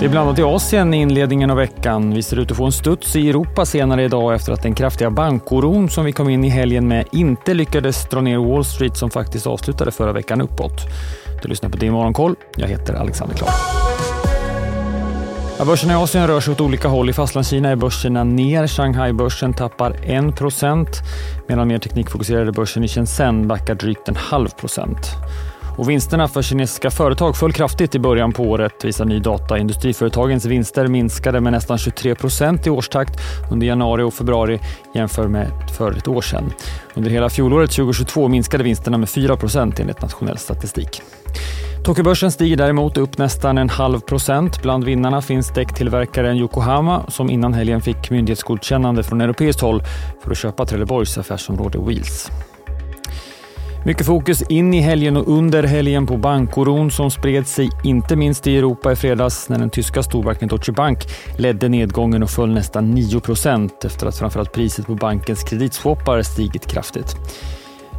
Det är blandat i Asien i inledningen av veckan. Vi ser ut att få en studs i Europa senare idag efter att den kraftiga bankoron som vi kom in i helgen med inte lyckades dra ner Wall Street som faktiskt avslutade förra veckan uppåt. Du lyssnar på Din Morgonkoll. Jag heter Alexander Klar. Ja, börserna i Asien rör sig åt olika håll. I Fastlandskina är börserna ner. Shanghai-börsen tappar 1% medan mer teknikfokuserade börsen i Shenzhen backar drygt en halv procent. Och vinsterna för kinesiska företag föll kraftigt i början på året visar ny data. Industriföretagens vinster minskade med nästan 23 procent i årstakt under januari och februari jämfört med för ett år sedan. Under hela fjolåret 2022 minskade vinsterna med 4 procent enligt nationell statistik. Tokyobörsen stiger däremot upp nästan en halv procent. Bland vinnarna finns däcktillverkaren Yokohama som innan helgen fick myndighetsgodkännande från europeiskt håll för att köpa Trelleborgs affärsområde Wheels. Mycket fokus in i helgen och under helgen på bankoron som spred sig inte minst i Europa i fredags när den tyska storbanken Deutsche Bank ledde nedgången och föll nästan 9% efter att framförallt priset på bankens kreditswappar stigit kraftigt.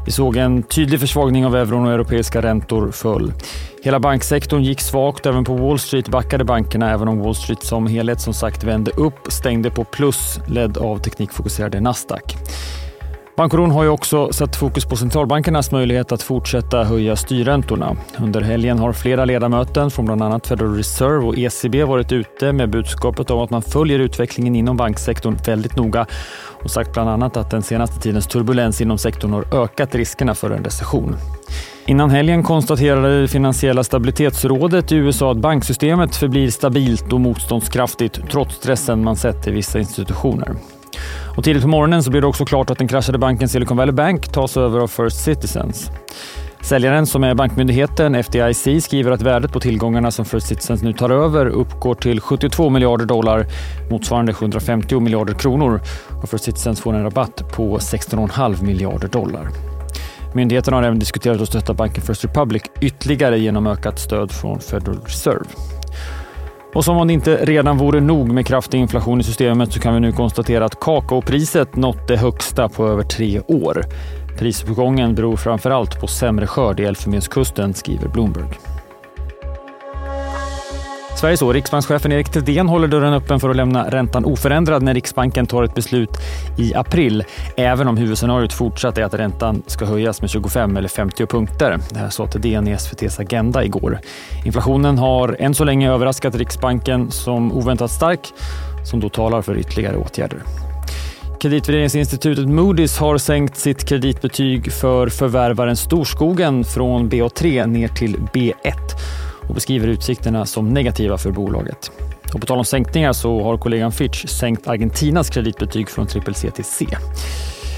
Vi såg en tydlig försvagning av euron och europeiska räntor föll. Hela banksektorn gick svagt. Även på Wall Street backade bankerna, även om Wall Street som helhet som sagt vände upp, stängde på plus, ledd av teknikfokuserade Nasdaq. Bankoron har ju också satt fokus på centralbankernas möjlighet att fortsätta höja styrräntorna. Under helgen har flera ledamöter från bland annat Federal Reserve och ECB varit ute med budskapet om att man följer utvecklingen inom banksektorn väldigt noga och sagt bland annat att den senaste tidens turbulens inom sektorn har ökat riskerna för en recession. Innan helgen konstaterade det finansiella stabilitetsrådet i USA att banksystemet förblir stabilt och motståndskraftigt trots stressen man sett i vissa institutioner. Och tidigt på morgonen så blev det också klart att den kraschade banken Silicon Valley Bank tas över av First Citizens. Säljaren som är bankmyndigheten FDIC skriver att värdet på tillgångarna som First Citizens nu tar över uppgår till 72 miljarder dollar, motsvarande 750 miljarder kronor. Och First Citizens får en rabatt på 16,5 miljarder dollar. Myndigheten har även diskuterat att stötta banken First Republic ytterligare genom ökat stöd från Federal Reserve. Och som om det inte redan vore nog med kraftig inflation i systemet så kan vi nu konstatera att kakaopriset nått det högsta på över tre år. Prisuppgången beror framför allt på sämre skörd i Elfenbenskusten, skriver Bloomberg. Sveriges och riksbankschefen Erik Thedéen håller dörren öppen för att lämna räntan oförändrad när Riksbanken tar ett beslut i april. Även om huvudscenariot fortsatt är att räntan ska höjas med 25 eller 50 punkter. Det här sa Thedéen i SVTs Agenda igår. Inflationen har än så länge överraskat Riksbanken som oväntat stark, som då talar för ytterligare åtgärder. Kreditvärderingsinstitutet Moody's har sänkt sitt kreditbetyg för förvärvaren Storskogen från BA3 ner till B1 och beskriver utsikterna som negativa för bolaget. Och på tal om sänkningar så har kollegan Fitch sänkt Argentinas kreditbetyg från CCC till C.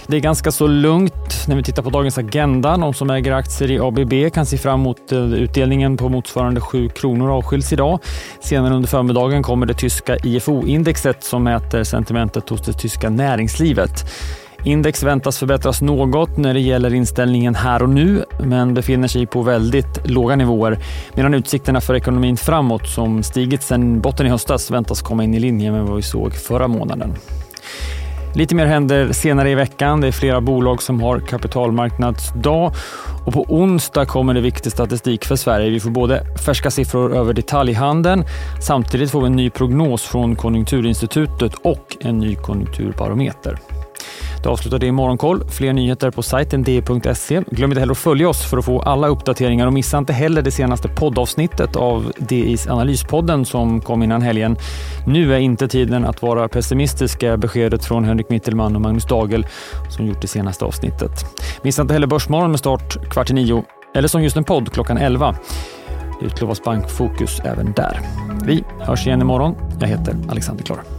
Det är ganska så lugnt när vi tittar på dagens agenda. De som äger aktier i ABB kan se fram emot eh, utdelningen på motsvarande 7 kronor avskiljs idag. Senare under förmiddagen kommer det tyska IFO-indexet som mäter sentimentet hos det tyska näringslivet. Index väntas förbättras något när det gäller inställningen här och nu, men befinner sig på väldigt låga nivåer, medan utsikterna för ekonomin framåt, som stigit sedan botten i höstas, väntas komma in i linje med vad vi såg förra månaden. Lite mer händer senare i veckan. Det är flera bolag som har kapitalmarknadsdag och på onsdag kommer det viktig statistik för Sverige. Vi får både färska siffror över detaljhandeln. Samtidigt får vi en ny prognos från Konjunkturinstitutet och en ny konjunkturbarometer. Det avslutar det i Morgonkoll. Fler nyheter på sajten di.se. Glöm inte heller att följa oss för att få alla uppdateringar och missa inte heller det senaste poddavsnittet av DIs analyspodden som kom innan helgen. Nu är inte tiden att vara pessimistisk, beskedet från Henrik Mittelman och Magnus Dagel som gjort det senaste avsnittet. Missa inte heller Börsmorgon med start kvart i nio eller som just en podd klockan 11. Det utlovas bankfokus även där. Vi hörs igen imorgon. Jag heter Alexander Klar.